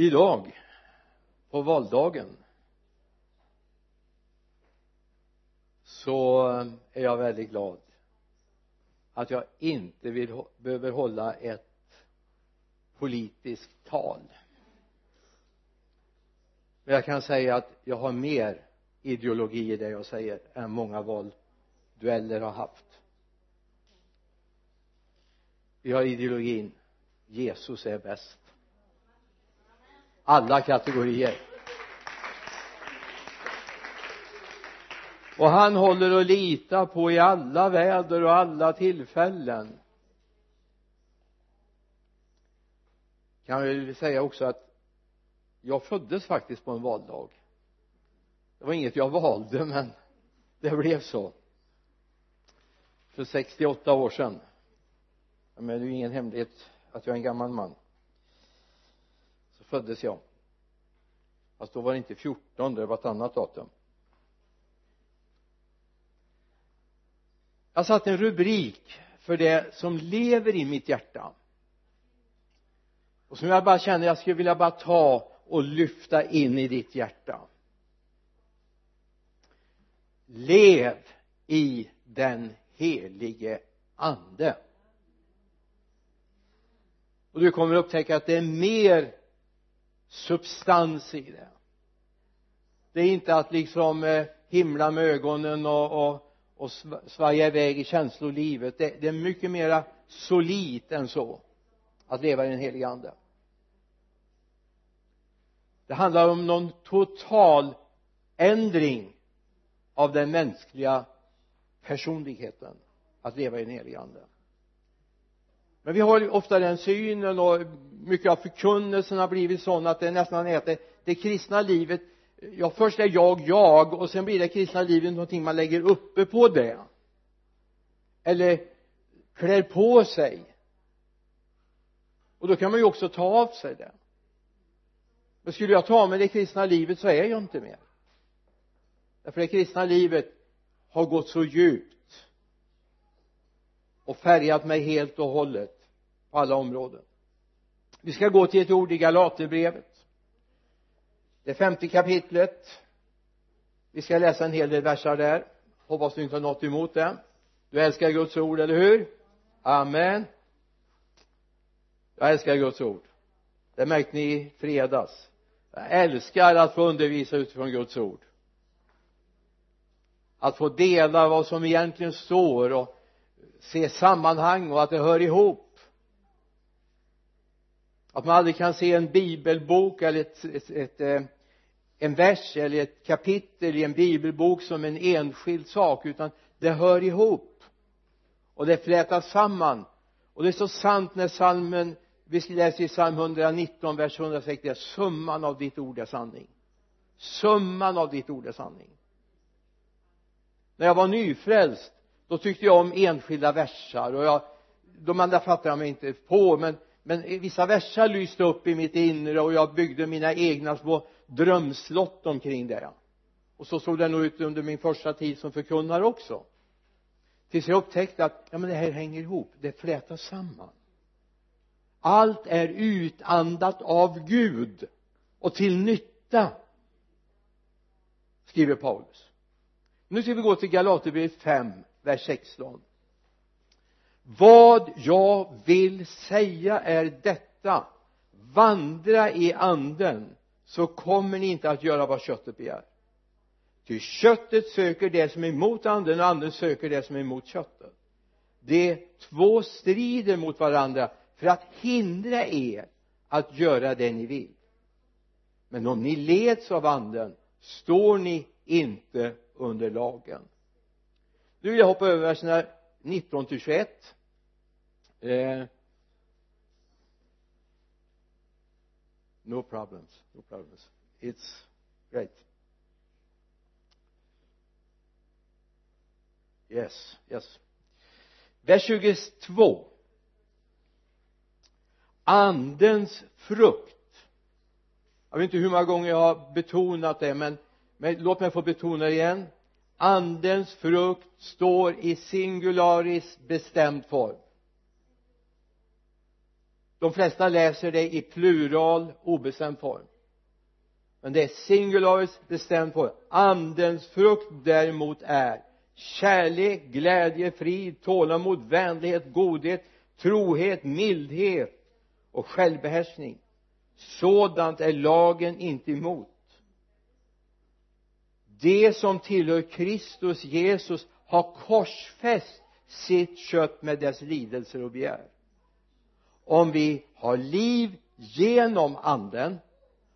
idag på valdagen så är jag väldigt glad att jag inte vill, behöver hålla ett politiskt tal. Men jag kan säga att jag har mer ideologi i det jag säger än många valdueller har haft. Vi har ideologin. Jesus är bäst alla kategorier. Och han håller att lita på i alla väder och alla tillfällen. Kan väl säga också att jag föddes faktiskt på en valdag. Det var inget jag valde men det blev så. För 68 år sedan. Men det är ju ingen hemlighet att jag är en gammal man föddes jag. Fast då var det inte 14 det var ett annat datum. Jag satte en rubrik för det som lever i mitt hjärta. Och som jag bara känner jag skulle vilja bara ta och lyfta in i ditt hjärta. Lev i den helige ande. Och du kommer upptäcka att det är mer substans i det. Det är inte att liksom eh, himla med ögonen och, och, och svaja iväg i känslolivet. Det, det är mycket mera solitt än så att leva i den helige ande. Det handlar om någon total ändring av den mänskliga personligheten att leva i den helige ande men vi har ofta den synen och mycket av förkunnelsen har blivit sån att det nästan är att det, det kristna livet ja först är jag jag och sen blir det kristna livet någonting man lägger uppe på det. Eller klär på sig. Och då kan man ju också ta av sig det. Men skulle jag ta av mig det kristna livet så är jag inte mer. Därför det kristna livet har gått så djupt och färgat mig helt och hållet på alla områden. Vi ska gå till ett ord i Galaterbrevet. Det femte kapitlet. Vi ska läsa en hel del versar där. Hoppas du inte har något emot det. Du älskar Guds ord, eller hur? Amen. Jag älskar Guds ord. Det märkte ni i fredags. Jag älskar att få undervisa utifrån Guds ord. Att få dela vad som egentligen står och se sammanhang och att det hör ihop att man aldrig kan se en bibelbok eller ett, ett, ett, eh, en vers eller ett kapitel i en bibelbok som en enskild sak utan det hör ihop. Och det flätas samman. Och det är så sant när salmen vi läser i psalm 119 vers 160 summan av ditt ord är sanning. Summan av ditt ord är sanning. När jag var nyfrälst då tyckte jag om enskilda versar och jag de andra fattade jag mig inte på men men vissa versar lyste upp i mitt inre och jag byggde mina egna små drömslott omkring det. Och så såg det nog ut under min första tid som förkunnare också. Tills jag upptäckte att ja men det här hänger ihop. Det flätas samman. Allt är utandat av Gud och till nytta skriver Paulus. Nu ska vi gå till Galaterbrevet 5 vers 16 vad jag vill säga är detta. Vandra i anden så kommer ni inte att göra vad köttet begär. Ty köttet söker det som är emot anden och anden söker det som är emot köttet. De två strider mot varandra för att hindra er att göra det ni vill. Men om ni leds av anden står ni inte under lagen. Nu vill jag hoppa över verserna 19 till 21 eh, no problems no problems. It's great. Yes yes. Vers 22 andens frukt. Jag vet inte hur många gånger jag har betonat det men, men låt mig få betona det igen. Andens frukt står i singularis bestämd form de flesta läser det i plural obestämd form. Men det är singularis bestämd form. Andens frukt däremot är kärlek, glädje, frid, tålamod, vänlighet, godhet, trohet, mildhet och självbehärskning. Sådant är lagen inte emot. Det som tillhör Kristus Jesus har korsfäst sitt kött med dess lidelser och begär om vi har liv genom anden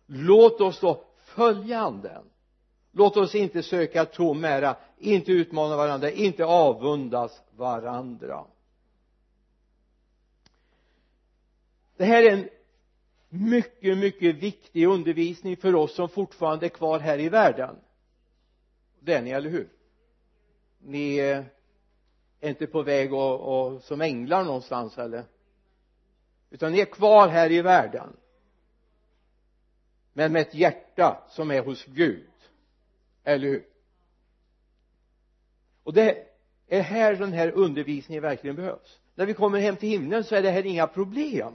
låt oss då följa anden. Låt oss inte söka tom ära inte utmana varandra inte avundas varandra. Det här är en mycket mycket viktig undervisning för oss som fortfarande är kvar här i världen. Det är ni eller hur? Ni är inte på väg och, och som änglar någonstans eller? Utan ni är kvar här i världen. Men med ett hjärta som är hos Gud. Eller hur? Och det är här den här undervisningen verkligen behövs. När vi kommer hem till himlen så är det här inga problem.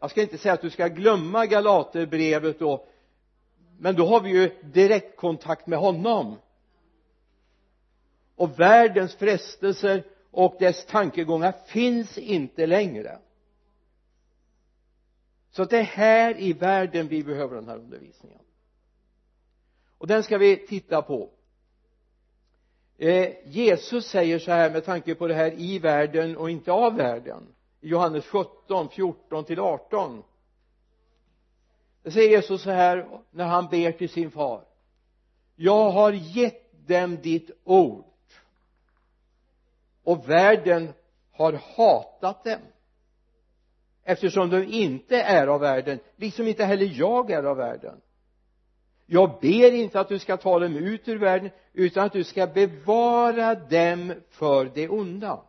Jag ska inte säga att du ska glömma Galaterbrevet då men då har vi ju direktkontakt med honom. Och världens frestelser och dess tankegångar finns inte längre. Så att det är här i världen vi behöver den här undervisningen. Och den ska vi titta på. Eh, Jesus säger så här med tanke på det här i världen och inte av världen. I Johannes 17, 14 till 18 det säger Jesus så här när han ber till sin far. Jag har gett dem ditt ord och världen har hatat dem. Eftersom de inte är av världen liksom inte heller jag är av världen. Jag ber inte att du ska ta dem ut ur världen utan att du ska bevara dem för det onda.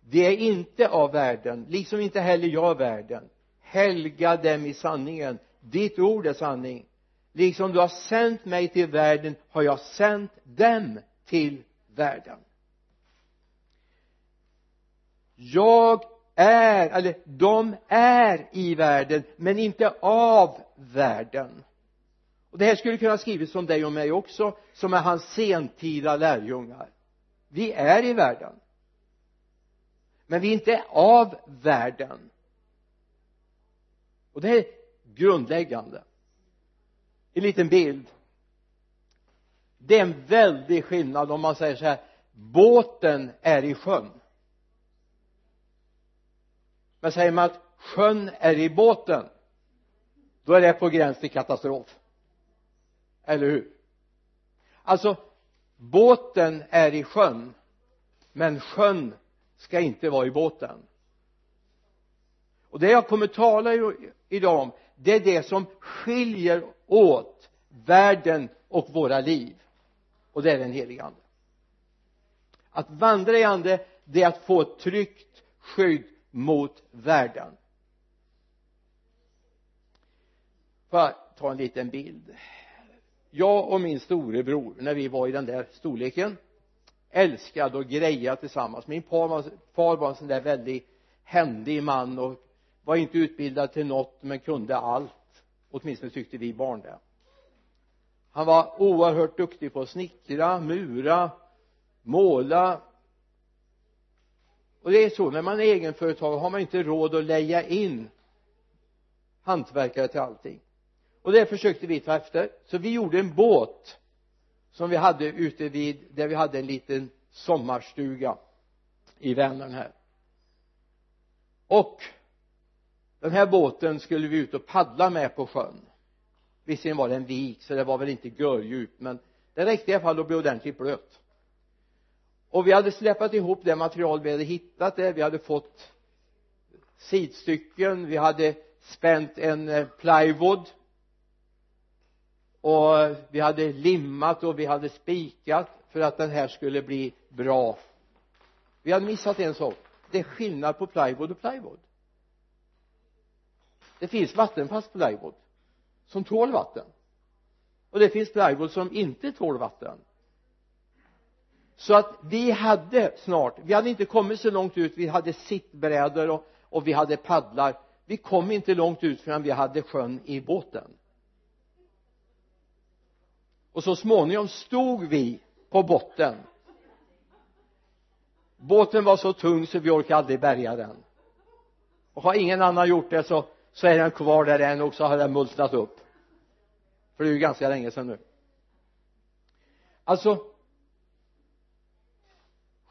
De är inte av världen liksom inte heller jag av världen. Helga dem i sanningen. Ditt ord är sanning. Liksom du har sänt mig till världen har jag sänt dem till världen jag är eller de är i världen men inte av världen. Och det här skulle kunna skrivits om dig och mig också som är hans sentida lärjungar. Vi är i världen. Men vi är inte av världen. Och det är grundläggande. En liten bild. Det är en väldig skillnad om man säger så här båten är i sjön men säger man att sjön är i båten då är det på gräns till katastrof. Eller hur? Alltså båten är i sjön men sjön ska inte vara i båten. Och det jag kommer tala idag om det är det som skiljer åt världen och våra liv. Och det är den heliga ande. Att vandra i ande det är att få ett tryggt skydd mot världen. Får jag ta en liten bild? Jag och min storebror när vi var i den där storleken älskade att greja tillsammans. Min far var, far var en sån där väldigt händig man och var inte utbildad till något men kunde allt. Åtminstone tyckte vi barn det. Han var oerhört duktig på att snickra, mura, måla och det är så när man är egenföretagare har man inte råd att leja in hantverkare till allting. Och det försökte vi ta efter. Så vi gjorde en båt som vi hade ute vid där vi hade en liten sommarstuga i Vänern här. Och den här båten skulle vi ut och paddla med på sjön. Visserligen var det en vik så det var väl inte gördjupt men det räckte i alla fall att bli ordentligt blöt och vi hade släpat ihop det material vi hade hittat där. Vi hade fått sidstycken. Vi hade spänt en eh, plywood. Och eh, vi hade limmat och vi hade spikat för att den här skulle bli bra. Vi hade missat en sak. Det är skillnad på plywood och plywood. Det finns vattenfast plywood som tål vatten. Och det finns plywood som inte tål vatten så att vi hade snart vi hade inte kommit så långt ut vi hade sittbrädor och, och vi hade paddlar. Vi kom inte långt ut förrän vi hade sjön i båten. Och så småningom stod vi på botten. Båten var så tung så vi orkade aldrig bärga den. Och har ingen annan gjort det så så är den kvar där än och så har den multnat upp. För det är ju ganska länge sedan nu. Alltså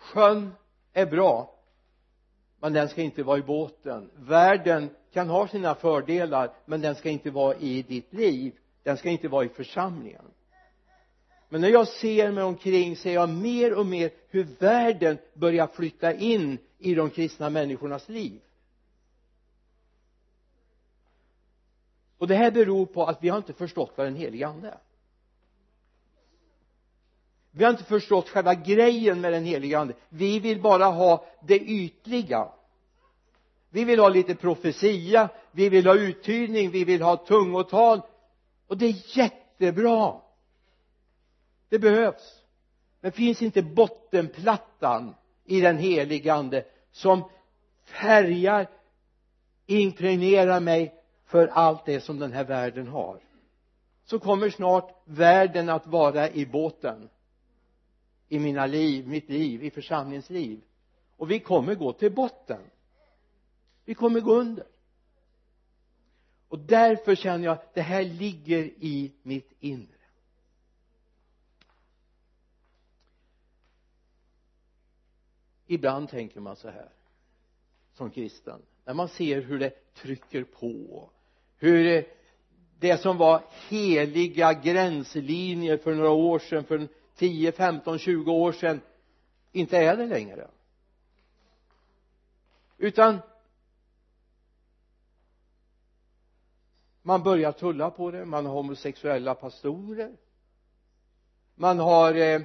sjön är bra men den ska inte vara i båten. Världen kan ha sina fördelar men den ska inte vara i ditt liv. Den ska inte vara i församlingen. Men när jag ser mig omkring ser jag mer och mer hur världen börjar flytta in i de kristna människornas liv. Och det här beror på att vi har inte förstått vad den helige ande är vi har inte förstått själva grejen med den helige ande. Vi vill bara ha det ytliga. Vi vill ha lite profetia vi vill ha uttydning vi vill ha tungotal. Och det är jättebra. Det behövs. Men finns inte bottenplattan i den helige ande som färgar impregnerar mig för allt det som den här världen har? Så kommer snart världen att vara i båten i mina liv, mitt liv, i församlingsliv. Och vi kommer gå till botten. Vi kommer gå under. Och därför känner jag att det här ligger i mitt inre. Ibland tänker man så här som kristen. När man ser hur det trycker på. Hur det som var heliga gränslinjer för några år sedan för 10, 15, 20 år sedan inte är det längre. Utan man börjar tulla på det. Man har homosexuella pastorer. Man har eh,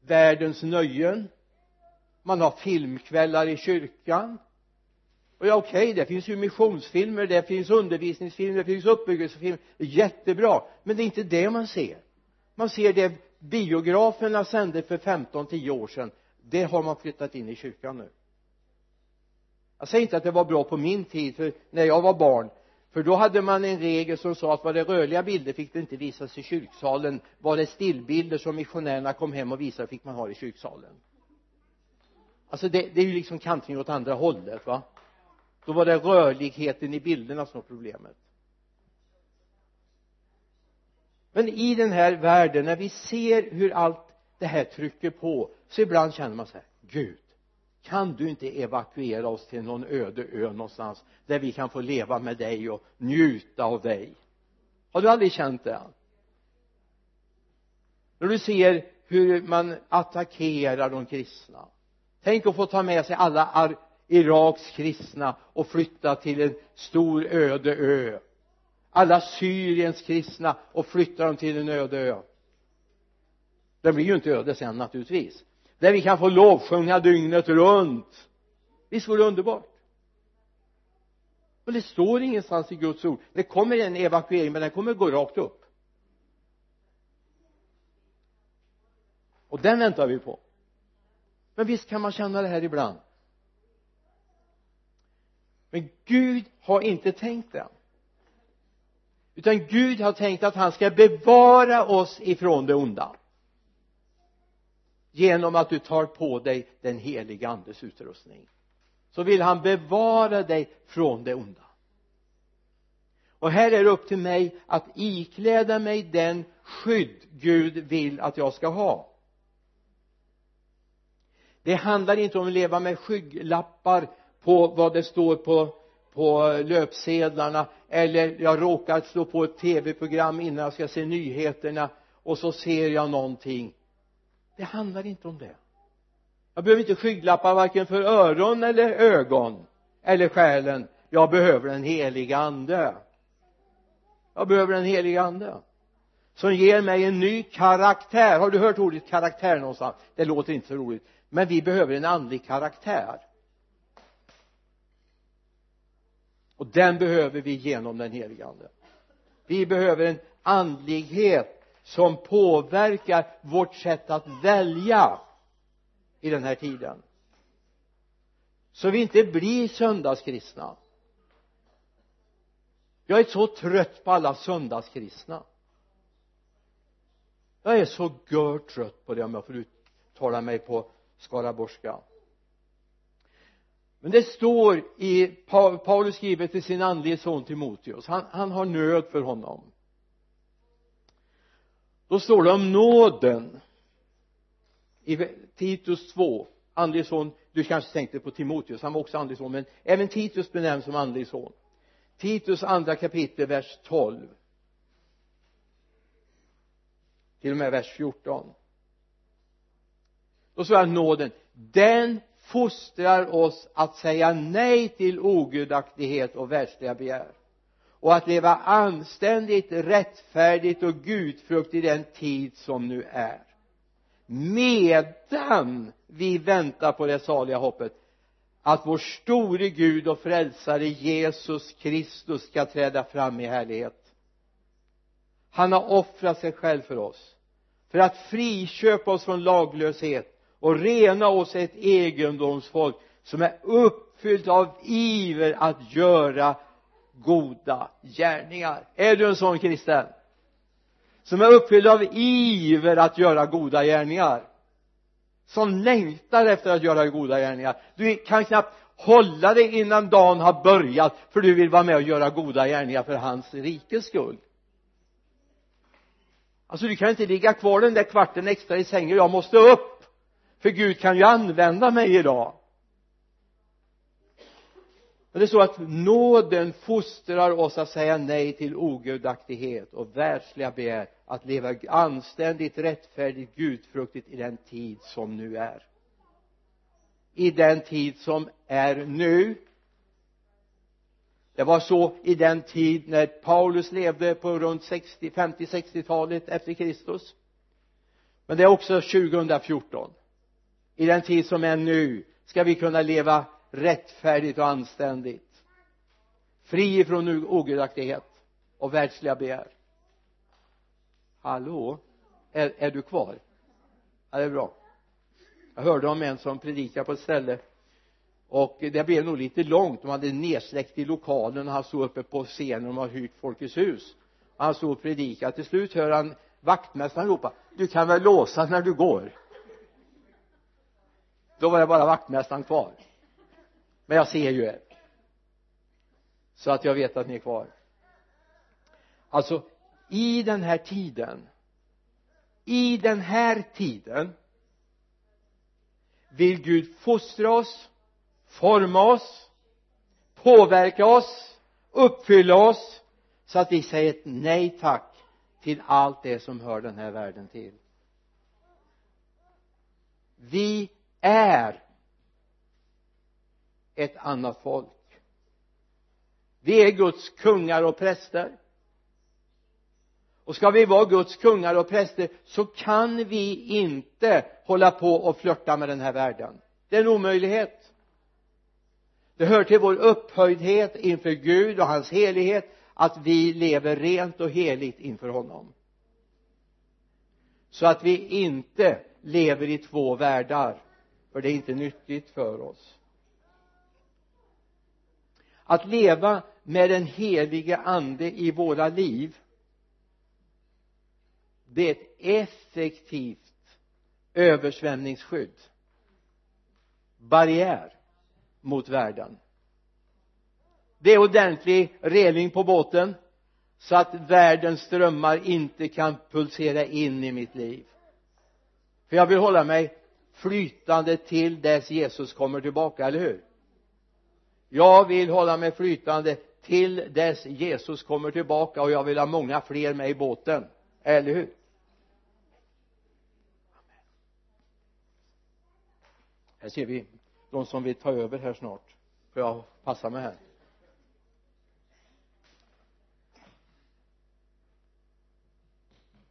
världens nöjen. Man har filmkvällar i kyrkan. Och ja okej okay, det finns ju missionsfilmer det finns undervisningsfilmer det finns uppbyggelsefilmer. Jättebra. Men det är inte det man ser man ser det biograferna sände för 15-10 år sedan. Det har man flyttat in i kyrkan nu. Jag säger inte att det var bra på min tid för när jag var barn för då hade man en regel som sa att var det rörliga bilder fick det inte visas i kyrksalen. Var det stillbilder som missionärerna kom hem och visade fick man ha i kyrksalen. Alltså det, det är ju liksom kantring åt andra hållet va? Då var det rörligheten i bilderna som var problemet men i den här världen när vi ser hur allt det här trycker på så ibland känner man så här Gud kan du inte evakuera oss till någon öde ö någonstans där vi kan få leva med dig och njuta av dig? Har du aldrig känt det? När du ser hur man attackerar de kristna. Tänk att få ta med sig alla Iraks kristna och flytta till en stor öde ö alla Syriens kristna och flytta dem till en öde ö. Den blir ju inte öde sen naturligtvis. Där vi kan få lovsjunga dygnet runt. Visst vore det underbart? Men det står ingenstans i Guds ord. Det kommer en evakuering men den kommer gå rakt upp. Och den väntar vi på. Men visst kan man känna det här ibland. Men Gud har inte tänkt det utan Gud har tänkt att han ska bevara oss ifrån det onda. Genom att du tar på dig den heliga andes utrustning så vill han bevara dig från det onda. Och här är det upp till mig att ikläda mig den skydd Gud vill att jag ska ha. Det handlar inte om att leva med skygglappar på vad det står på på löpsedlarna eller jag råkar slå på ett tv-program innan jag ska se nyheterna och så ser jag någonting. Det handlar inte om det. Jag behöver inte skygglappar varken för öron eller ögon eller själen. Jag behöver den heliga ande. Jag behöver den heliga ande som ger mig en ny karaktär. Har du hört ordet karaktär någonstans? Det låter inte så roligt. Men vi behöver en andlig karaktär. Och den behöver vi genom den heliga ande. Vi behöver en andlighet som påverkar vårt sätt att välja i den här tiden. Så vi inte blir söndagskristna. Jag är så trött på alla söndagskristna. Jag är så gör trött på det om jag får uttala mig på skaraborgska men det står i Paulus skriver till sin andlige son Timoteus. Han, han har nöd för honom. Då står det om nåden. I Titus 2 andlig son du kanske tänkte på Timoteus han var också andlig son men även Titus benämns som andlig son. Titus andra kapitel vers 12 till och med vers 14 då står det nåden. Den fostrar oss att säga nej till ogudaktighet och världsliga begär. Och att leva anständigt, rättfärdigt och gudfrukt i den tid som nu är. Medan vi väntar på det saliga hoppet att vår store Gud och frälsare Jesus Kristus ska träda fram i härlighet. Han har offrat sig själv för oss för att friköpa oss från laglöshet och rena oss ett egendomsfolk som är uppfyllt av iver att göra goda gärningar. Är du en sån kristen? Som är uppfylld av iver att göra goda gärningar. Som längtar efter att göra goda gärningar. Du kan knappt hålla dig innan dagen har börjat för du vill vara med och göra goda gärningar för hans rikes skull. Alltså du kan inte ligga kvar den där kvarten extra i sängen. Jag måste upp för Gud kan ju använda mig idag. Men det är så att nåden fostrar oss att säga nej till ogudaktighet och världsliga begär att leva anständigt, rättfärdigt, gudfruktigt i den tid som nu är. I den tid som är nu. Det var så i den tid när Paulus levde på runt 60, 50, 60-talet efter Kristus. Men det är också 2014 i den tid som är nu ska vi kunna leva rättfärdigt och anständigt. Fri ifrån ogudaktighet och världsliga begär. Hallå? Är, är du kvar? Ja det är bra. Jag hörde om en som predikade på ett ställe. Och det blev nog lite långt. De hade nedsläckt i lokalen och han stod uppe på scenen och har hyrt Folkets hus. Och han stod och predikade. Till slut hör han vaktmästaren ropa du kan väl låsa när du går då var det bara vaktmästaren kvar. Men jag ser ju er. Så att jag vet att ni är kvar. Alltså i den här tiden i den här tiden vill Gud fostra oss forma oss påverka oss uppfylla oss så att vi säger ett nej tack till allt det som hör den här världen till. Vi är ett annat folk. Vi är Guds kungar och präster. Och ska vi vara Guds kungar och präster så kan vi inte hålla på och flörta med den här världen. Det är en omöjlighet. Det hör till vår upphöjdhet inför Gud och hans helighet att vi lever rent och heligt inför honom. Så att vi inte lever i två världar för det är inte nyttigt för oss. Att leva med den helige ande i våra liv det är ett effektivt översvämningsskydd. Barriär mot världen. Det är ordentlig reling på båten så att världens strömmar inte kan pulsera in i mitt liv. För jag vill hålla mig flytande till dess Jesus kommer tillbaka, eller hur? Jag vill hålla mig flytande till dess Jesus kommer tillbaka och jag vill ha många fler med i båten, eller hur? Här ser vi de som vill ta över här snart. Får jag passa mig här?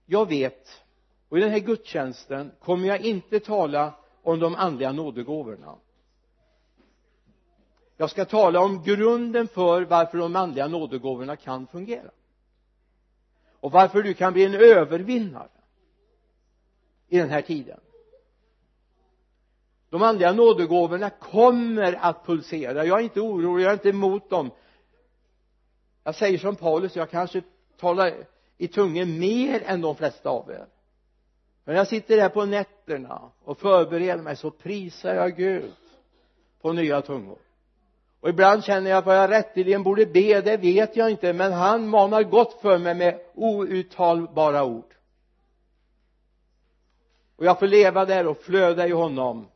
Jag vet och i den här gudstjänsten kommer jag inte tala om de andliga nådegåvorna. Jag ska tala om grunden för varför de andliga nådegåvorna kan fungera. Och varför du kan bli en övervinnare i den här tiden. De andliga nådegåvorna kommer att pulsera. Jag är inte orolig, jag är inte emot dem. Jag säger som Paulus, jag kanske talar i tungor mer än de flesta av er när jag sitter där på nätterna och förbereder mig så prisar jag Gud på nya tungor. Och ibland känner jag att vad jag rätteligen borde be det vet jag inte men han manar gott för mig med outtalbara ord. Och jag får leva där och flöda i honom.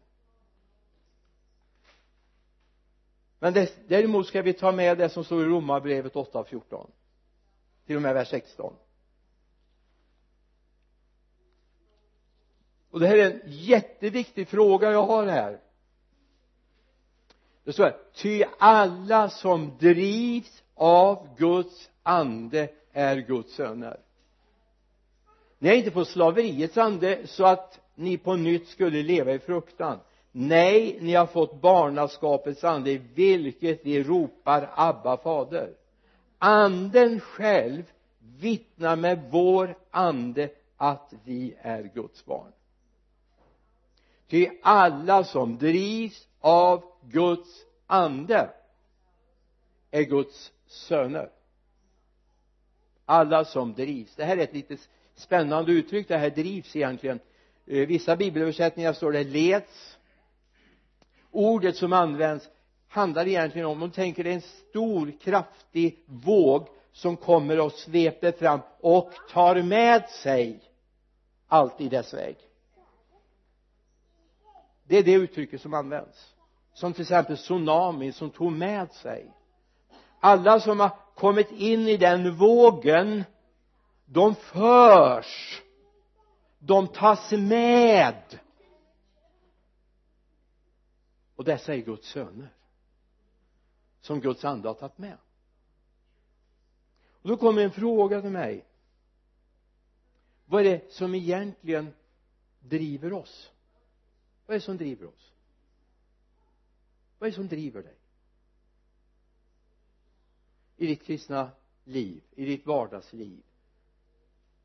Men det, däremot ska vi ta med det som står i romarbrevet 8.14 till och med vers 16 och det här är en jätteviktig fråga jag har här. Det står här ty alla som drivs av Guds ande är Guds söner. Ni är inte på slaveriets ande så att ni på nytt skulle leva i fruktan. Nej ni har fått barnaskapets ande i vilket ni ropar Abba fader. Anden själv vittnar med vår ande att vi är Guds barn ty alla som drivs av Guds ande. Är Guds söner. Alla som drivs. Det här är ett lite spännande uttryck. Det här drivs egentligen. Eh, vissa bibelöversättningar står det leds. Ordet som används handlar egentligen om, om du tänker dig en stor kraftig våg som kommer och sveper fram och tar med sig allt i dess väg det är det uttrycket som används. Som till exempel tsunami som tog med sig. Alla som har kommit in i den vågen de förs. De tas med. Och dessa är Guds söner som Guds ande har tagit med. Och då kommer en fråga till mig. Vad är det som egentligen driver oss? Vad är det som driver oss? Vad är det som driver dig? I ditt kristna liv i ditt vardagsliv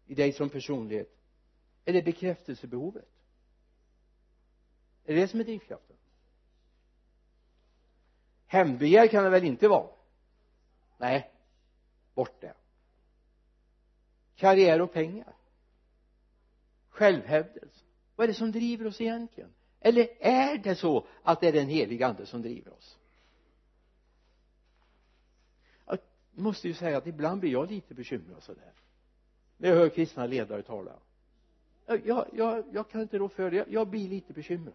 i dig som personlighet är det bekräftelsebehovet? Är det det som är drivkraften? Hämndbegär kan det väl inte vara? Nej bort det. Karriär och pengar. Självhävdelse. Vad är det som driver oss egentligen? Eller är det så att det är den heliga ande som driver oss? Jag måste ju säga att ibland blir jag lite bekymrad sådär. När jag hör kristna ledare tala. Jag, jag, jag kan inte rå för det. Jag blir lite bekymrad.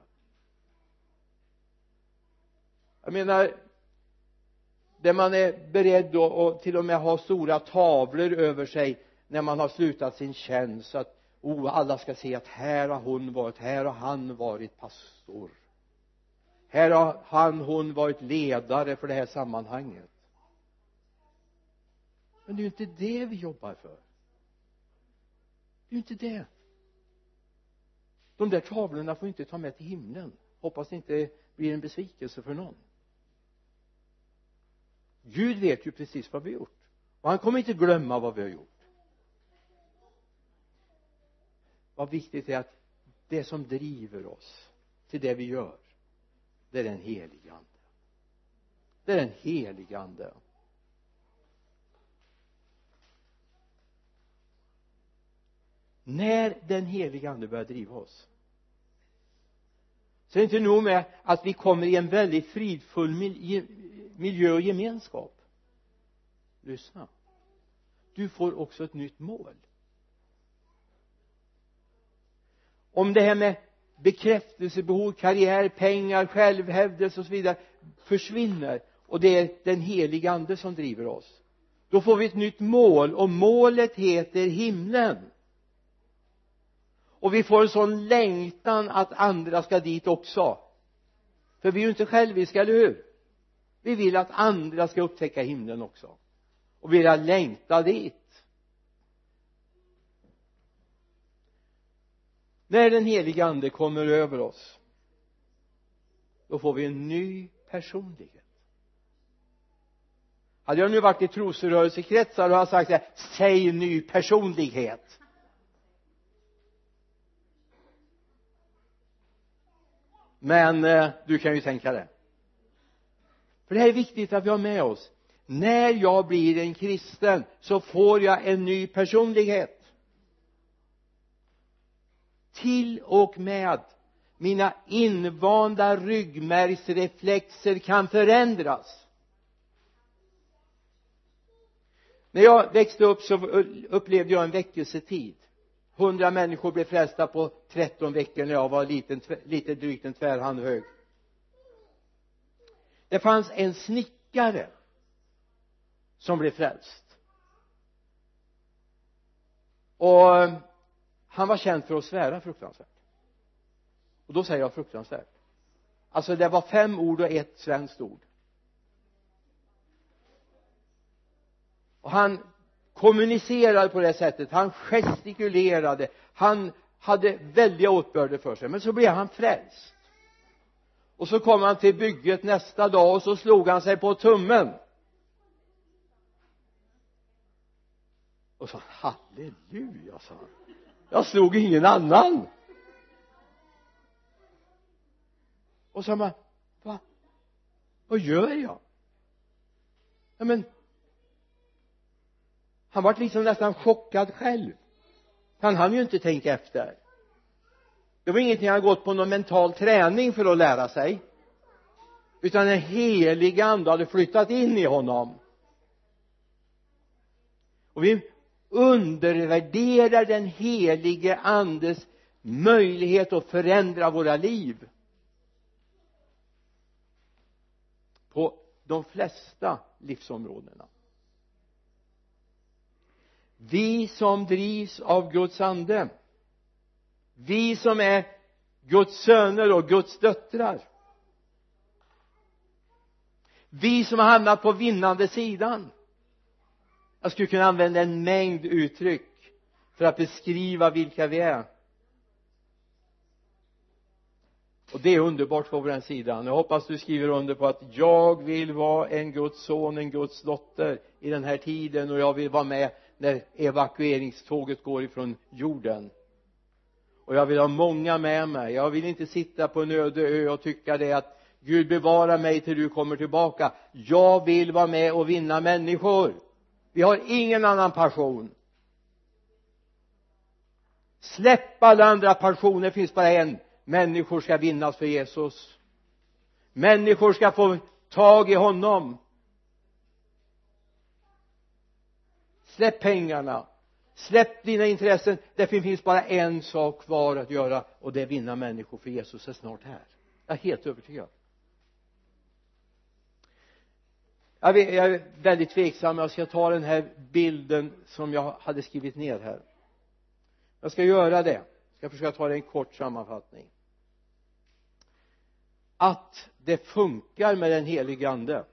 Jag menar där man är beredd att till och med ha stora tavlor över sig när man har slutat sin tjänst så att oh alla ska se att här har hon varit här har han varit pastor. Här har han hon varit ledare för det här sammanhanget. Men det är ju inte det vi jobbar för. Det är ju inte det. De där tavlorna får inte ta med till himlen. Hoppas det inte blir en besvikelse för någon. Gud vet ju precis vad vi har gjort. Och han kommer inte glömma vad vi har gjort. Vad viktigt är att det som driver oss till det vi gör det är den helige ande. Det är den helige ande. När den helige ande börjar driva oss så är det inte nog med att vi kommer i en väldigt fridfull miljö och gemenskap. Lyssna. Du får också ett nytt mål. Om det här med bekräftelsebehov, karriär, pengar, självhävdelse och så vidare försvinner och det är den heliga ande som driver oss då får vi ett nytt mål och målet heter himlen. Och vi får en sån längtan att andra ska dit också. För vi är ju inte själviska, eller hur? Vi vill att andra ska upptäcka himlen också. Och vi vill längta dit. När den helige ande kommer över oss då får vi en ny personlighet. Hade jag nu varit i trosrörelsekretsar och jag sagt så här, säg ny personlighet. Men eh, du kan ju tänka det. För det här är viktigt att vi har med oss. När jag blir en kristen så får jag en ny personlighet till och med mina invanda ryggmärgsreflexer kan förändras. När jag växte upp så upplevde jag en väckelsetid. Hundra människor blev frälsta på 13 veckor när jag var liten, lite drygt en tvärhand hög. Det fanns en snickare som blev frälst. Och han var känd för att svära fruktansvärt. Och då säger jag fruktansvärt. Alltså det var fem ord och ett svenskt ord. Och han kommunicerade på det sättet. Han gestikulerade. Han hade väldiga åtbörder för sig. Men så blev han frälst. Och så kom han till bygget nästa dag och så slog han sig på tummen. Och sa halleluja sa han jag slog ingen annan. Och så man va? Vad gör jag? Ja men han var liksom nästan chockad själv. Han hann ju inte tänka efter. Det var ingenting han gått på någon mental träning för att lära sig. Utan den heliga ande hade flyttat in i honom. Och vi undervärderar den helige andes möjlighet att förändra våra liv. På de flesta livsområdena. Vi som drivs av Guds ande. Vi som är Guds söner och Guds döttrar. Vi som har hamnat på vinnande sidan jag skulle kunna använda en mängd uttryck för att beskriva vilka vi är. Och det är underbart på den sidan. Jag hoppas du skriver under på att jag vill vara en Guds son, en Guds dotter i den här tiden och jag vill vara med när evakueringståget går ifrån jorden. Och jag vill ha många med mig. Jag vill inte sitta på en öde ö och tycka det att Gud bevara mig till du kommer tillbaka. Jag vill vara med och vinna människor vi har ingen annan passion. Släpp alla andra passioner det finns bara en. Människor ska vinnas för Jesus. Människor ska få tag i honom. Släpp pengarna. Släpp dina intressen. Det finns bara en sak kvar att göra och det är vinna människor för Jesus är snart här. Jag är helt övertygad. Jag, vet, jag är väldigt tveksam. Jag ska ta den här bilden som jag hade skrivit ner här. Jag ska göra det. Jag ska försöka ta det i en kort sammanfattning. Att det funkar med den helige ande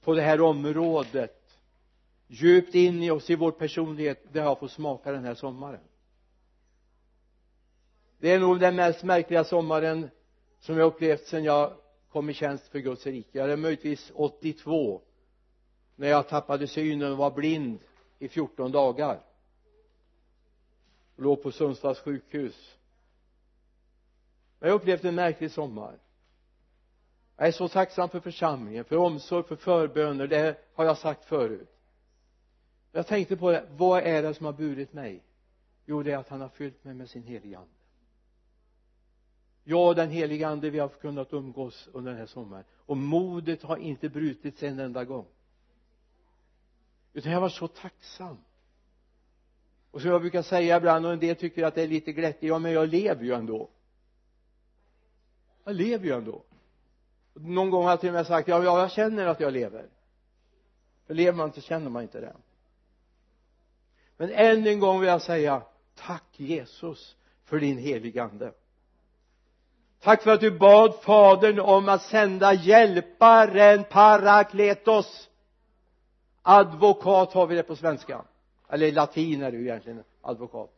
på det här området djupt in i oss i vår personlighet det har jag fått smaka den här sommaren. Det är nog den mest märkliga sommaren som jag upplevt sedan jag kom i tjänst för Guds rike. Eller är möjligtvis 82 när jag tappade synen och var blind i 14 dagar. Och låg på Sundsvalls sjukhus. Jag har upplevt en märklig sommar. Jag är så tacksam för församlingen, för omsorg, för förböner, det har jag sagt förut. Jag tänkte på det, vad är det som har burit mig? Jo det är att han har fyllt mig med sin helige ande jag och den heliga ande vi har kunnat umgås under den här sommaren. Och modet har inte brutits en enda gång. Utan jag var så tacksam. Och som jag brukar säga ibland och en del tycker att det är lite glättigt ja men jag lever ju ändå. Jag lever ju ändå. Någon gång har jag till och med sagt ja, ja jag känner att jag lever. För lever man inte känner man inte det. Men än en gång vill jag säga tack Jesus för din heliga ande tack för att du bad fadern om att sända hjälparen parakletos. Advokat har vi det på svenska. Eller latin är det ju egentligen advokat.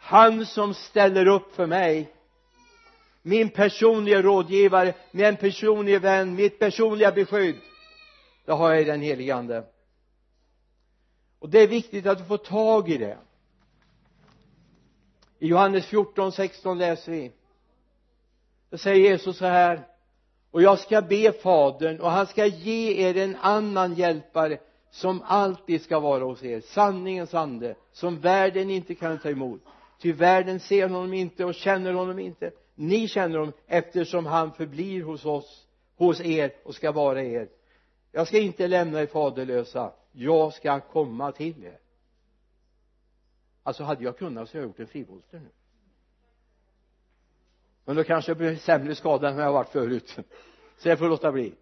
Han som ställer upp för mig. Min personliga rådgivare min personliga vän mitt personliga beskydd. Det har jag i den helige ande. Och det är viktigt att du får tag i det. I Johannes 14, 16 läser vi då säger Jesus så här och jag ska be fadern och han ska ge er en annan hjälpare som alltid ska vara hos er sanningens ande som världen inte kan ta emot. Ty världen ser honom inte och känner honom inte. Ni känner honom eftersom han förblir hos oss hos er och ska vara er. Jag ska inte lämna er faderlösa. Jag ska komma till er. Alltså hade jag kunnat så hade jag gjort en frivolter nu men då kanske jag blir sämre skadad än jag har varit förut. Så jag får låta bli.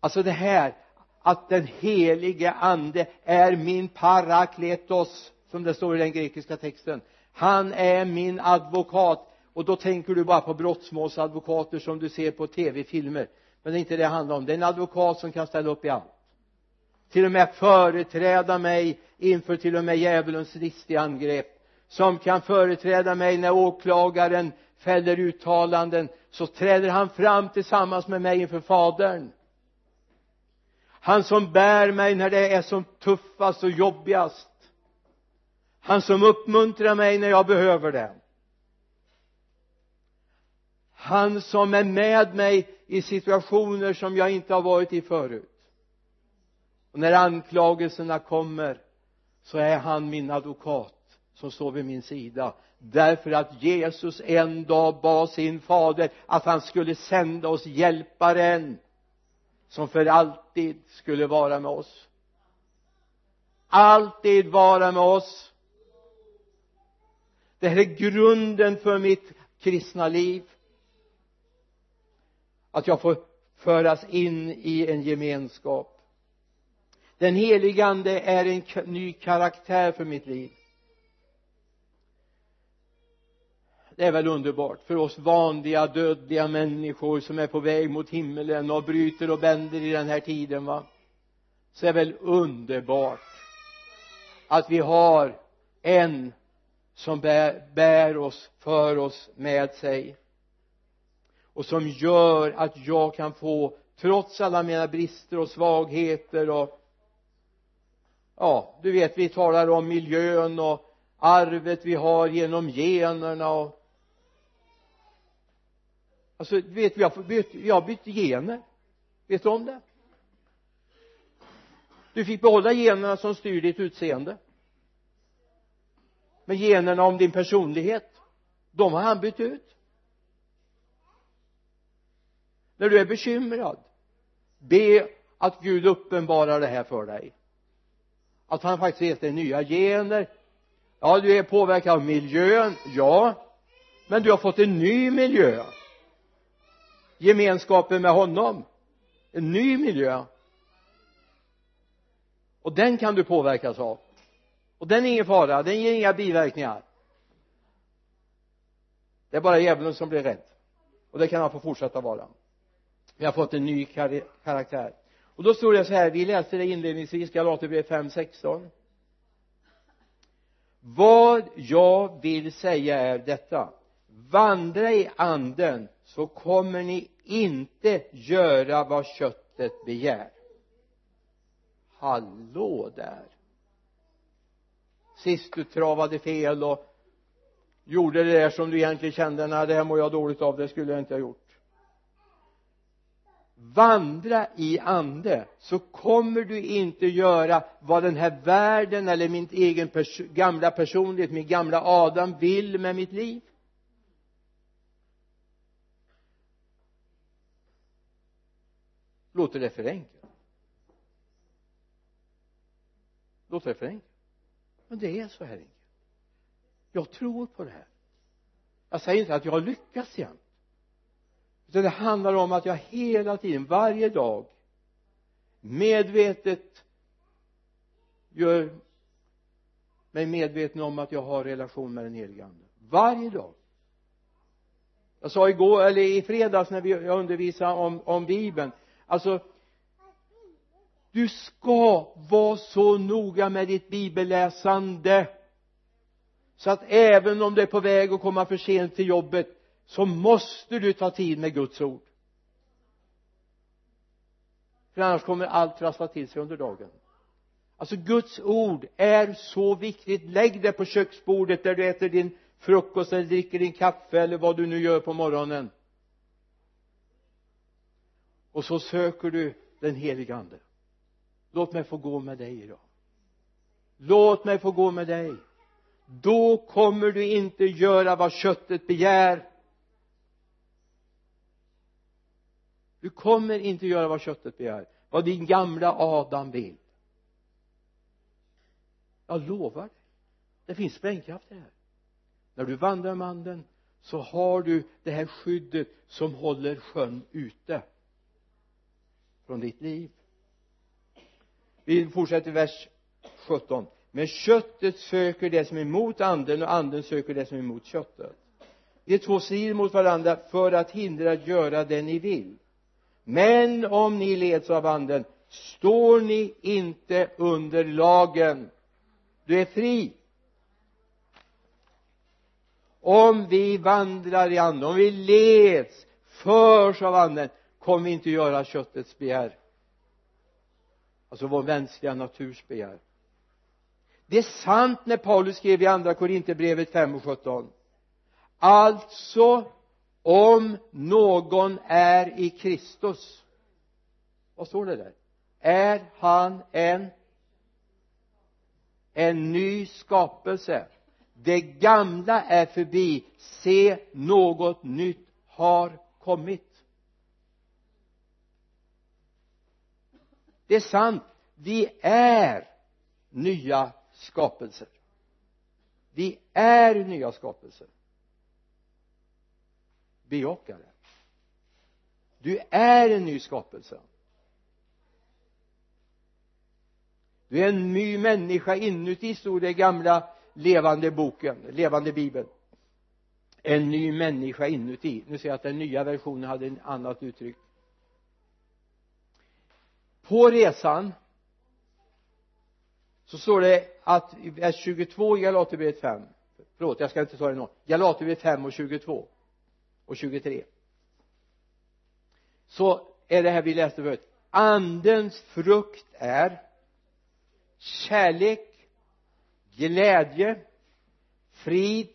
Alltså det här att den helige ande är min parakletos som det står i den grekiska texten. Han är min advokat. Och då tänker du bara på brottsmålsadvokater som du ser på tv-filmer men det är inte det det handlar om. Det är en advokat som kan ställa upp i allt. Till och med företräda mig inför till och med djävulens listiga angrepp som kan företräda mig när åklagaren fäller uttalanden så träder han fram tillsammans med mig inför fadern. Han som bär mig när det är som tuffast och jobbigast. Han som uppmuntrar mig när jag behöver det. Han som är med mig i situationer som jag inte har varit i förut. Och när anklagelserna kommer så är han min advokat som står vid min sida. Därför att Jesus en dag bad sin fader att han skulle sända oss hjälparen som för alltid skulle vara med oss. Alltid vara med oss. Det här är grunden för mitt kristna liv. Att jag får föras in i en gemenskap. Den helige ande är en ny karaktär för mitt liv. Det är väl underbart för oss vanliga dödliga människor som är på väg mot himmelen och bryter och bänder i den här tiden va? Så är det väl underbart att vi har en som bär, bär oss, för oss med sig och som gör att jag kan få trots alla mina brister och svagheter och ja, du vet vi talar om miljön och arvet vi har genom generna och alltså vet vi har bytt, vi har bytt gener. Vet du om det? Du fick behålla generna som styr ditt utseende. Men generna om din personlighet de har han bytt ut. När du är bekymrad be att Gud uppenbarar det här för dig. Att han faktiskt gett dig nya gener. Ja du är påverkad av miljön ja. Men du har fått en ny miljö gemenskapen med honom. En ny miljö. Och den kan du påverkas av. Och den är ingen fara, den ger inga biverkningar. Det är bara djävulen som blir rädd. Och det kan han få fortsätta vara. Vi har fått en ny kar karaktär. Och då står det så här, vi läste det inledningsvis Galaterbrevet 5, 16 vad jag vill säga är detta. Vandra i anden så kommer ni inte göra vad köttet begär. Hallå där. Sist du travade fel och gjorde det där som du egentligen kände nej det här mår jag dåligt av det skulle jag inte ha gjort. Vandra i ande så kommer du inte göra vad den här världen eller min egen pers gamla personlighet, min gamla Adam vill med mitt liv. Låter det för enkelt låter det för enkelt men det är så här enkelt. Jag tror på det här. Jag säger inte att jag har lyckats jämt utan det handlar om att jag hela tiden, varje dag medvetet gör mig medveten om att jag har relation med den helige ande. Varje dag. Jag sa igår eller i fredags när vi, jag undervisade om, om bibeln alltså du ska vara så noga med ditt bibelläsande så att även om du är på väg att komma för sent till jobbet så måste du ta tid med Guds ord. För annars kommer allt trassla till sig under dagen. Alltså Guds ord är så viktigt. Lägg det på köksbordet där du äter din frukost eller dricker din kaffe eller vad du nu gör på morgonen och så söker du den helige ande. Låt mig få gå med dig idag. Låt mig få gå med dig. Då kommer du inte göra vad köttet begär. Du kommer inte göra vad köttet begär. Vad din gamla Adam vill. Jag lovar dig. Det finns sprängkraft i det här. När du vandrar med anden så har du det här skyddet som håller sjön ute från ditt liv. Vi fortsätter vers 17 men köttet söker det som är emot anden och anden söker det som är emot köttet. De två strider mot varandra för att hindra att göra det ni vill. Men om ni leds av anden står ni inte under lagen. Du är fri. Om vi vandrar i anden om vi leds förs av anden kommer vi inte göra köttets begär? Alltså vår mänskliga naturs begär. Det är sant när Paulus skrev i andra Korinthierbrevet 5 och 17 alltså om någon är i Kristus vad står det där? Är han en en ny skapelse? Det gamla är förbi. Se något nytt har kommit. Det är sant. Vi är nya skapelser. Vi är nya skapelser. Bejaka det. Du är en ny skapelse. Du är en ny människa inuti stod det i gamla levande boken, levande bibeln. En ny människa inuti. Nu ser jag att den nya versionen hade ett annat uttryck på resan så står det att i vers 22 i Galaterbrevet 5 förlåt jag ska inte ta det nu Galaterbrevet 5 och 22 och 23 så är det här vi läste förut. Andens frukt är kärlek glädje frid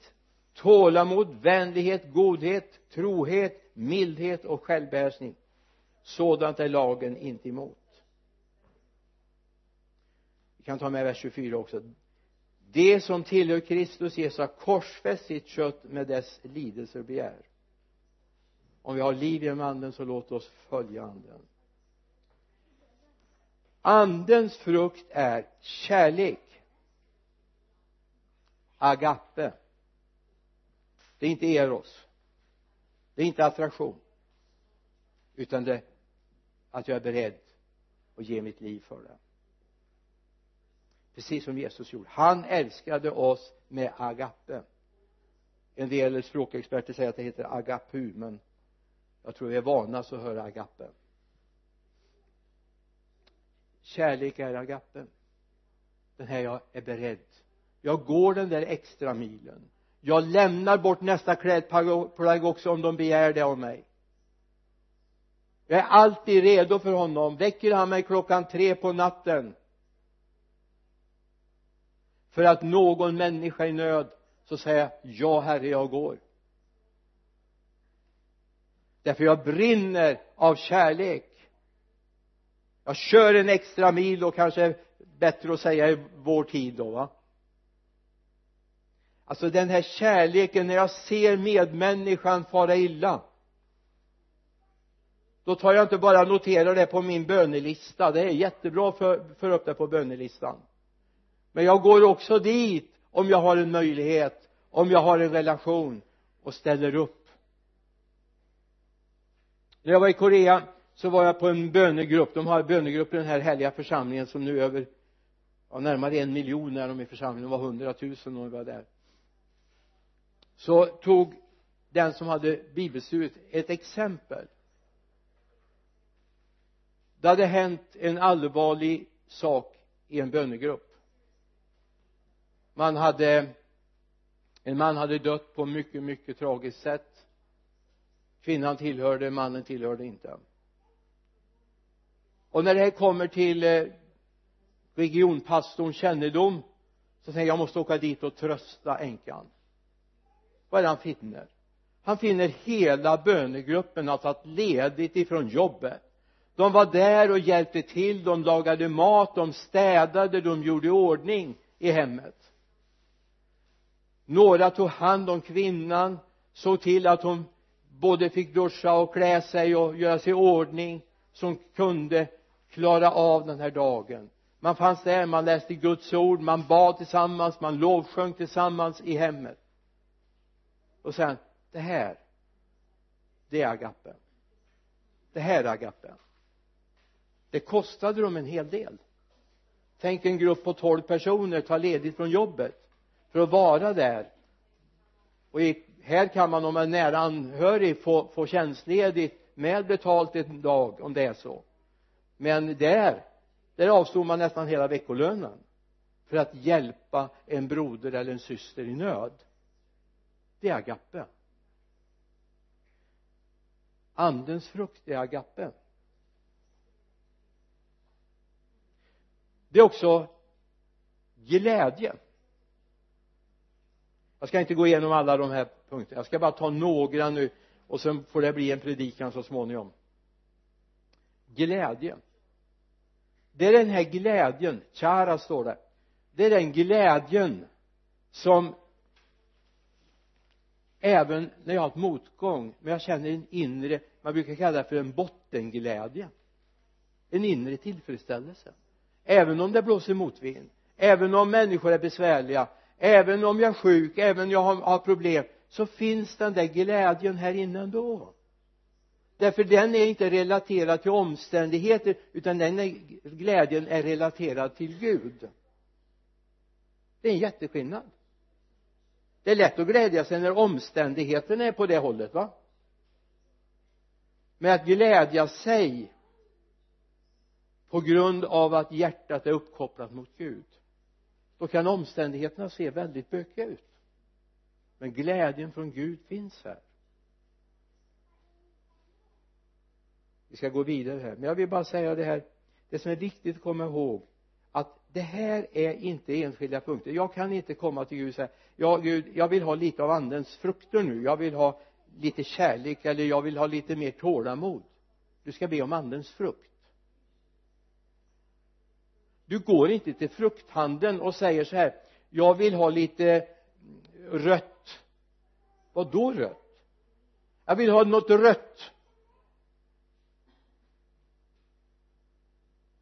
tålamod vänlighet godhet trohet mildhet och självbehärskning. Sådant är lagen inte emot kan ta med vers 24 också. Det som tillhör Kristus Jesus har korsfäst sitt kött med dess lidelser och begär. Om vi har liv genom anden så låt oss följa anden. Andens frukt är kärlek. Agape. Det är inte eros. Det är inte attraktion. Utan det är att jag är beredd att ge mitt liv för det precis som Jesus gjorde. Han älskade oss med agape. En del språkexperter säger att det heter agapu men jag tror vi är vana att höra agape. Kärlek är agape. Den här jag är beredd. Jag går den där extra milen. Jag lämnar bort nästa klädplagg också om de begär det av mig. Jag är alltid redo för honom. Väcker han mig klockan tre på natten för att någon människa i nöd så säger jag ja herre jag går. Därför jag brinner av kärlek. Jag kör en extra mil och kanske bättre att säga i vår tid då va? Alltså den här kärleken när jag ser medmänniskan fara illa då tar jag inte bara noterar det på min bönelista. Det är jättebra för, för upp det på bönelistan men jag går också dit om jag har en möjlighet om jag har en relation och ställer upp. När jag var i Korea så var jag på en bönegrupp. De har bönegrupp i den här härliga församlingen som nu är över ja, närmare en miljon är de i församlingen. De var hundratusen när vi var där så tog den som hade bibelstudiet ett exempel. Det hade hänt en allvarlig sak i en bönegrupp man hade en man hade dött på mycket mycket tragiskt sätt. Kvinnan tillhörde mannen tillhörde inte. Och när det här kommer till eh, regionpastorns kännedom så säger jag jag måste åka dit och trösta änkan. Vad är det han finner? Han finner hela bönegruppen alltså, har tagit ledigt ifrån jobbet. De var där och hjälpte till de lagade mat de städade de gjorde ordning i hemmet några tog hand om kvinnan såg till att hon både fick duscha och klä sig och göra sig i ordning som kunde klara av den här dagen. Man fanns där, man läste Guds ord, man bad tillsammans, man lovsjöng tillsammans i hemmet. Och sen det här det är agapen. Det här är agapen. Det kostade dem en hel del. Tänk en grupp på tolv personer tar ledigt från jobbet för att vara där. Och i, här kan man om man är nära anhörig få, få tjänstledigt med betalt en dag om det är så. Men där där avstod man nästan hela veckolönen för att hjälpa en broder eller en syster i nöd. Det är agape. Andens frukt är agape. Det är också glädje jag ska inte gå igenom alla de här punkterna. Jag ska bara ta några nu och sen får det bli en predikan så småningom. Glädje det är den här glädjen kära står det. Det är den glädjen som även när jag har haft motgång men jag känner en inre man brukar kalla det för en bottenglädje. En inre tillfredsställelse. Även om det blåser motvind även om människor är besvärliga även om jag är sjuk även om jag har, har problem så finns den där glädjen här inne ändå. Därför den är inte relaterad till omständigheter utan den är, glädjen är relaterad till Gud. Det är en jätteskillnad. Det är lätt att glädja sig när omständigheterna är på det hållet va? Men att glädja sig på grund av att hjärtat är uppkopplat mot Gud då kan omständigheterna se väldigt bökiga ut. Men glädjen från Gud finns här. Vi ska gå vidare här. Men jag vill bara säga det här. Det som är viktigt att komma ihåg att det här är inte enskilda punkter. Jag kan inte komma till Gud och säga ja Gud jag vill ha lite av andens frukter nu. Jag vill ha lite kärlek eller jag vill ha lite mer tålamod. Du ska be om andens frukt du går inte till frukthandeln och säger så här jag vill ha lite rött. Vad då rött? Jag vill ha något rött.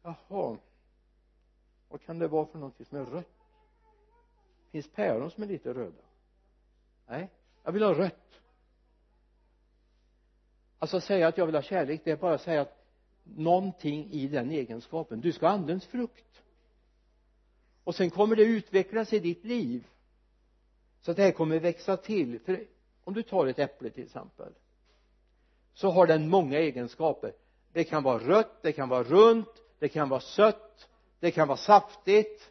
Jaha. Vad kan det vara för någonting som är rött? Finns päron som är lite röda? Nej jag vill ha rött. Alltså säga att jag vill ha kärlek det är bara att säga att någonting i den egenskapen. Du ska ha andens frukt. Och sen kommer det utvecklas i ditt liv. Så att det här kommer växa till. För om du tar ett äpple till exempel så har den många egenskaper. Det kan vara rött, det kan vara runt, det kan vara sött det kan vara saftigt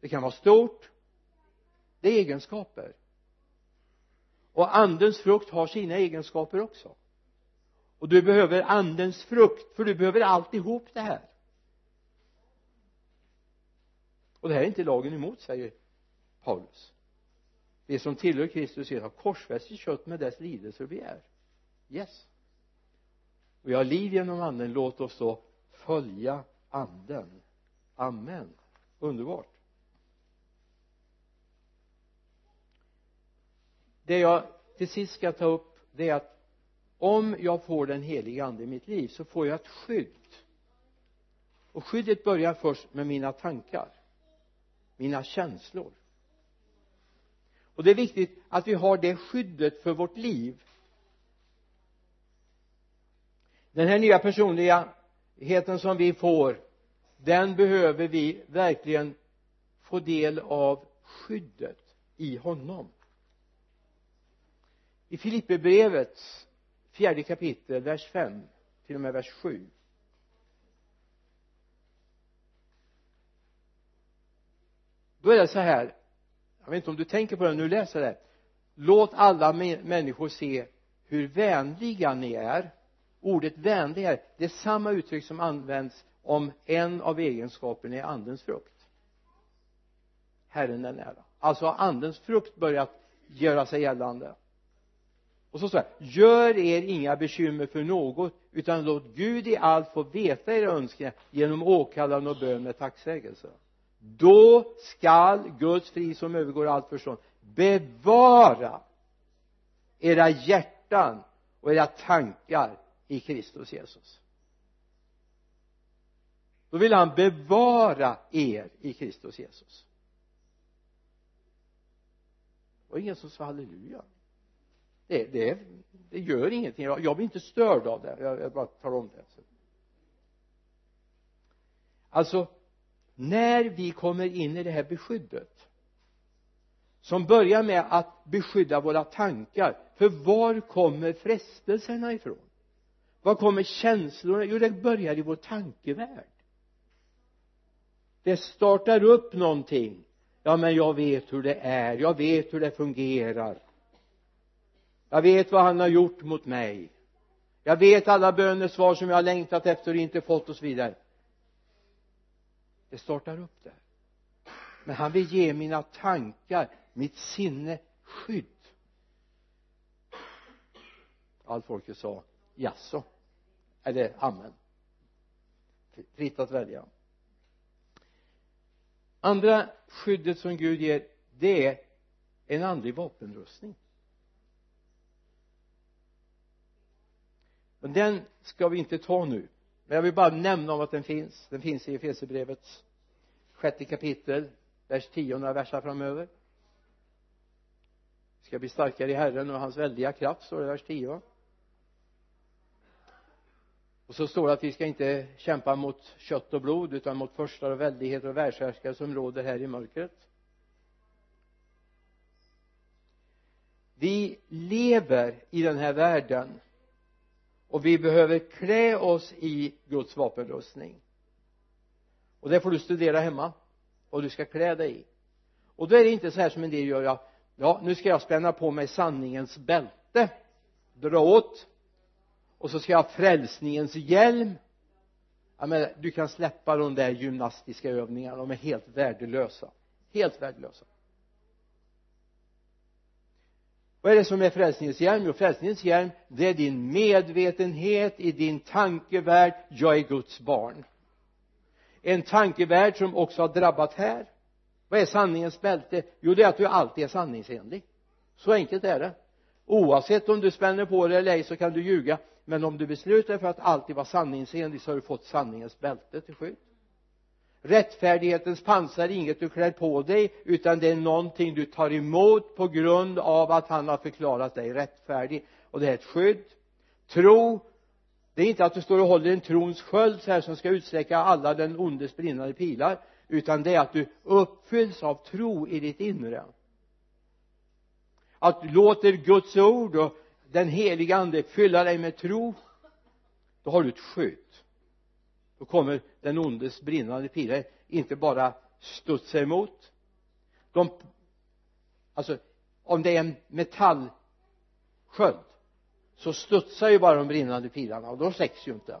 det kan vara stort. Det är egenskaper. Och andens frukt har sina egenskaper också och du behöver andens frukt för du behöver alltihop det här. Och det här är inte lagen emot säger Paulus. Det som tillhör Kristus har korsfäst sitt kött med dess lidelser och begär yes. Och vi har liv genom anden. Låt oss då följa anden. Amen. Underbart. Det jag till sist ska ta upp det är att om jag får den heliga ande i mitt liv så får jag ett skydd. Och skyddet börjar först med mina tankar mina känslor. Och det är viktigt att vi har det skyddet för vårt liv. Den här nya personligheten som vi får den behöver vi verkligen få del av skyddet i honom. I Filipperbrevets fjärde kapitel vers 5 till och med vers 7 då är det så här jag vet inte om du tänker på det när du läser det låt alla människor se hur vänliga ni är. Ordet vänlig här det är samma uttryck som används om en av egenskaperna i andens frukt. Herren är nära. Alltså har andens frukt börjat göra sig gällande och så står det gör er inga bekymmer för något utan låt Gud i allt få veta era önskningar genom åkallan och bön med tacksägelse. Då skall Guds frid som övergår allt förstånd bevara era hjärtan och era tankar i Kristus Jesus. Då vill han bevara er i Kristus Jesus. Och ingen som sa halleluja det, det, det gör ingenting. Jag, jag blir inte störd av det. Jag, jag bara tar om det. Alltså när vi kommer in i det här beskyddet som börjar med att beskydda våra tankar för var kommer frestelserna ifrån? Var kommer känslorna? Jo det börjar i vår tankevärld. Det startar upp någonting. Ja men jag vet hur det är. Jag vet hur det fungerar jag vet vad han har gjort mot mig. Jag vet alla bönesvar som jag har längtat efter och inte fått och så vidare. Det startar upp där. Men han vill ge mina tankar mitt sinne skydd. Allt folket sa jaså? Eller amen. Fritt att välja. Andra skyddet som Gud ger det är en andlig vapenrustning. Men den ska vi inte ta nu. Men jag vill bara nämna om att den finns. Den finns i Efesierbrevets sjätte kapitel vers 10 och några versar framöver. Ska bli starkare i Herren och hans väldiga kraft står det i vers 10 och så står det att vi ska inte kämpa mot kött och blod utan mot förstar och väldigheter och världshärskare som råder här i mörkret. Vi lever i den här världen och vi behöver klä oss i Guds vapenrustning. Och det får du studera hemma och du ska klä dig i. Och då är det inte så här som en del gör ja, ja nu ska jag spänna på mig sanningens bälte dra åt och så ska jag ha frälsningens hjälm. Ja, men du kan släppa de där gymnastiska övningarna de är helt värdelösa. Helt värdelösa. Vad är det som är frälsningens hjälm? jo frälsningens hjälm det är din medvetenhet i din tankevärld. Jag är Guds barn. En tankevärld som också har drabbat här. Vad är sanningens bälte? Jo det är att du alltid är sanningsenlig. Så enkelt är det. Oavsett om du spänner på dig eller ej så kan du ljuga. Men om du beslutar dig för att alltid vara sanningsenlig så har du fått sanningens bälte till skydd rättfärdighetens pansar är inget du klär på dig utan det är någonting du tar emot på grund av att han har förklarat dig rättfärdig. Och det är ett skydd. Tro det är inte att du står och håller en trons sköld så här som ska utsläcka alla den ondes brinnande pilar utan det är att du uppfylls av tro i ditt inre. Att du låter Guds ord och den heliga ande fylla dig med tro då har du ett skydd. Då kommer den ondes brinnande pilar inte bara studsa emot. De alltså om det är en metallsköld så studsar ju bara de brinnande pilarna och de släcks ju inte.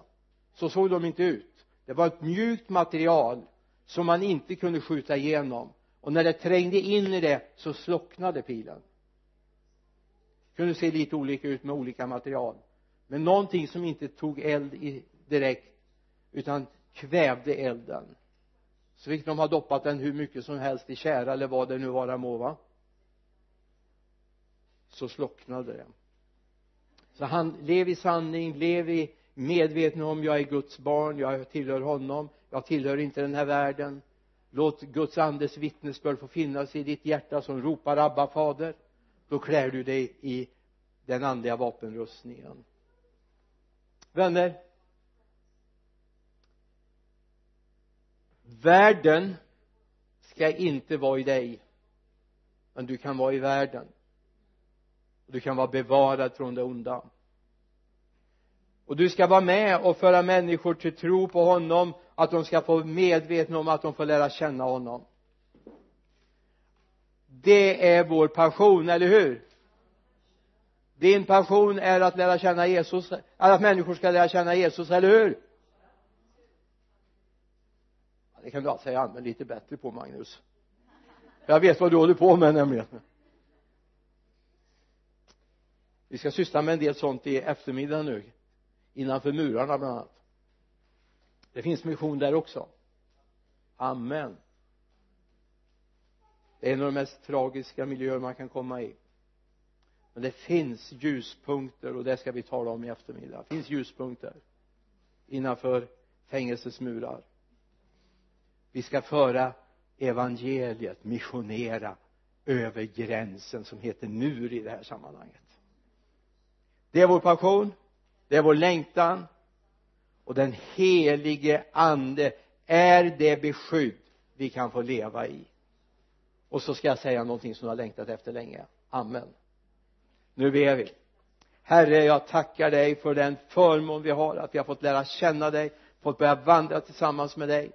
Så såg de inte ut. Det var ett mjukt material som man inte kunde skjuta igenom och när det trängde in i det så slocknade pilen. Det kunde se lite olika ut med olika material men någonting som inte tog eld i direkt utan kvävde elden. Så fick de ha doppat den hur mycket som helst i kära eller vad det nu vara må va? Så slocknade det. Så han lev i sanning lev i medveten om jag är Guds barn jag tillhör honom jag tillhör inte den här världen. Låt Guds andes vittnesbörd få finnas i ditt hjärta som ropar Abba fader. Då klär du dig i den andliga vapenrustningen. Vänner världen ska inte vara i dig men du kan vara i världen. Du kan vara bevarad från det onda. Och du ska vara med och föra människor till tro på honom att de ska få medvetna om att de får lära känna honom. Det är vår passion, eller hur? Din passion är att lära känna Jesus att människor ska lära känna Jesus, eller hur? Det kan du allt säga använd lite bättre på Magnus. Jag vet vad du håller på med nämligen. Vi ska syssla med en del sånt i eftermiddag nu innanför murarna bland annat. Det finns mission där också. Amen. Det är en av de mest tragiska miljöer man kan komma i. Men det finns ljuspunkter och det ska vi tala om i eftermiddag. Det finns ljuspunkter innanför fängelsets murar vi ska föra evangeliet missionera över gränsen som heter mur i det här sammanhanget. Det är vår passion det är vår längtan och den helige ande är det beskydd vi kan få leva i. Och så ska jag säga någonting som du har längtat efter länge. Amen. Nu ber vi. Herre jag tackar dig för den förmån vi har att vi har fått lära känna dig fått börja vandra tillsammans med dig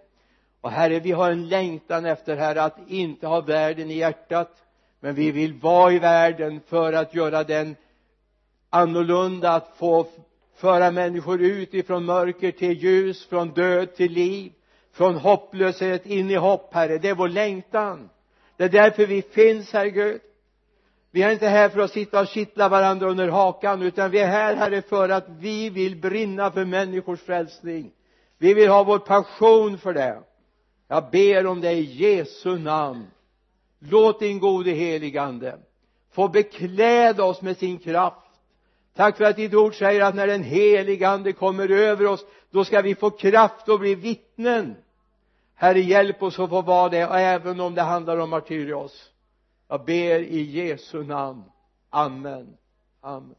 och herre vi har en längtan efter herre att inte ha världen i hjärtat men vi vill vara i världen för att göra den annorlunda att få föra människor ut ifrån mörker till ljus från död till liv från hopplöshet in i hopp herre. Det är vår längtan. Det är därför vi finns herre Gud. Vi är inte här för att sitta och kittla varandra under hakan utan vi är här herre för att vi vill brinna för människors frälsning. Vi vill ha vår passion för det jag ber om det i Jesu namn. Låt din gode heligande få bekläda oss med sin kraft. Tack för att ditt ord säger att när den heligande kommer över oss då ska vi få kraft och bli vittnen. Herre hjälp oss att få vara det även om det handlar om martyrios. Jag ber i Jesu namn. Amen. Amen.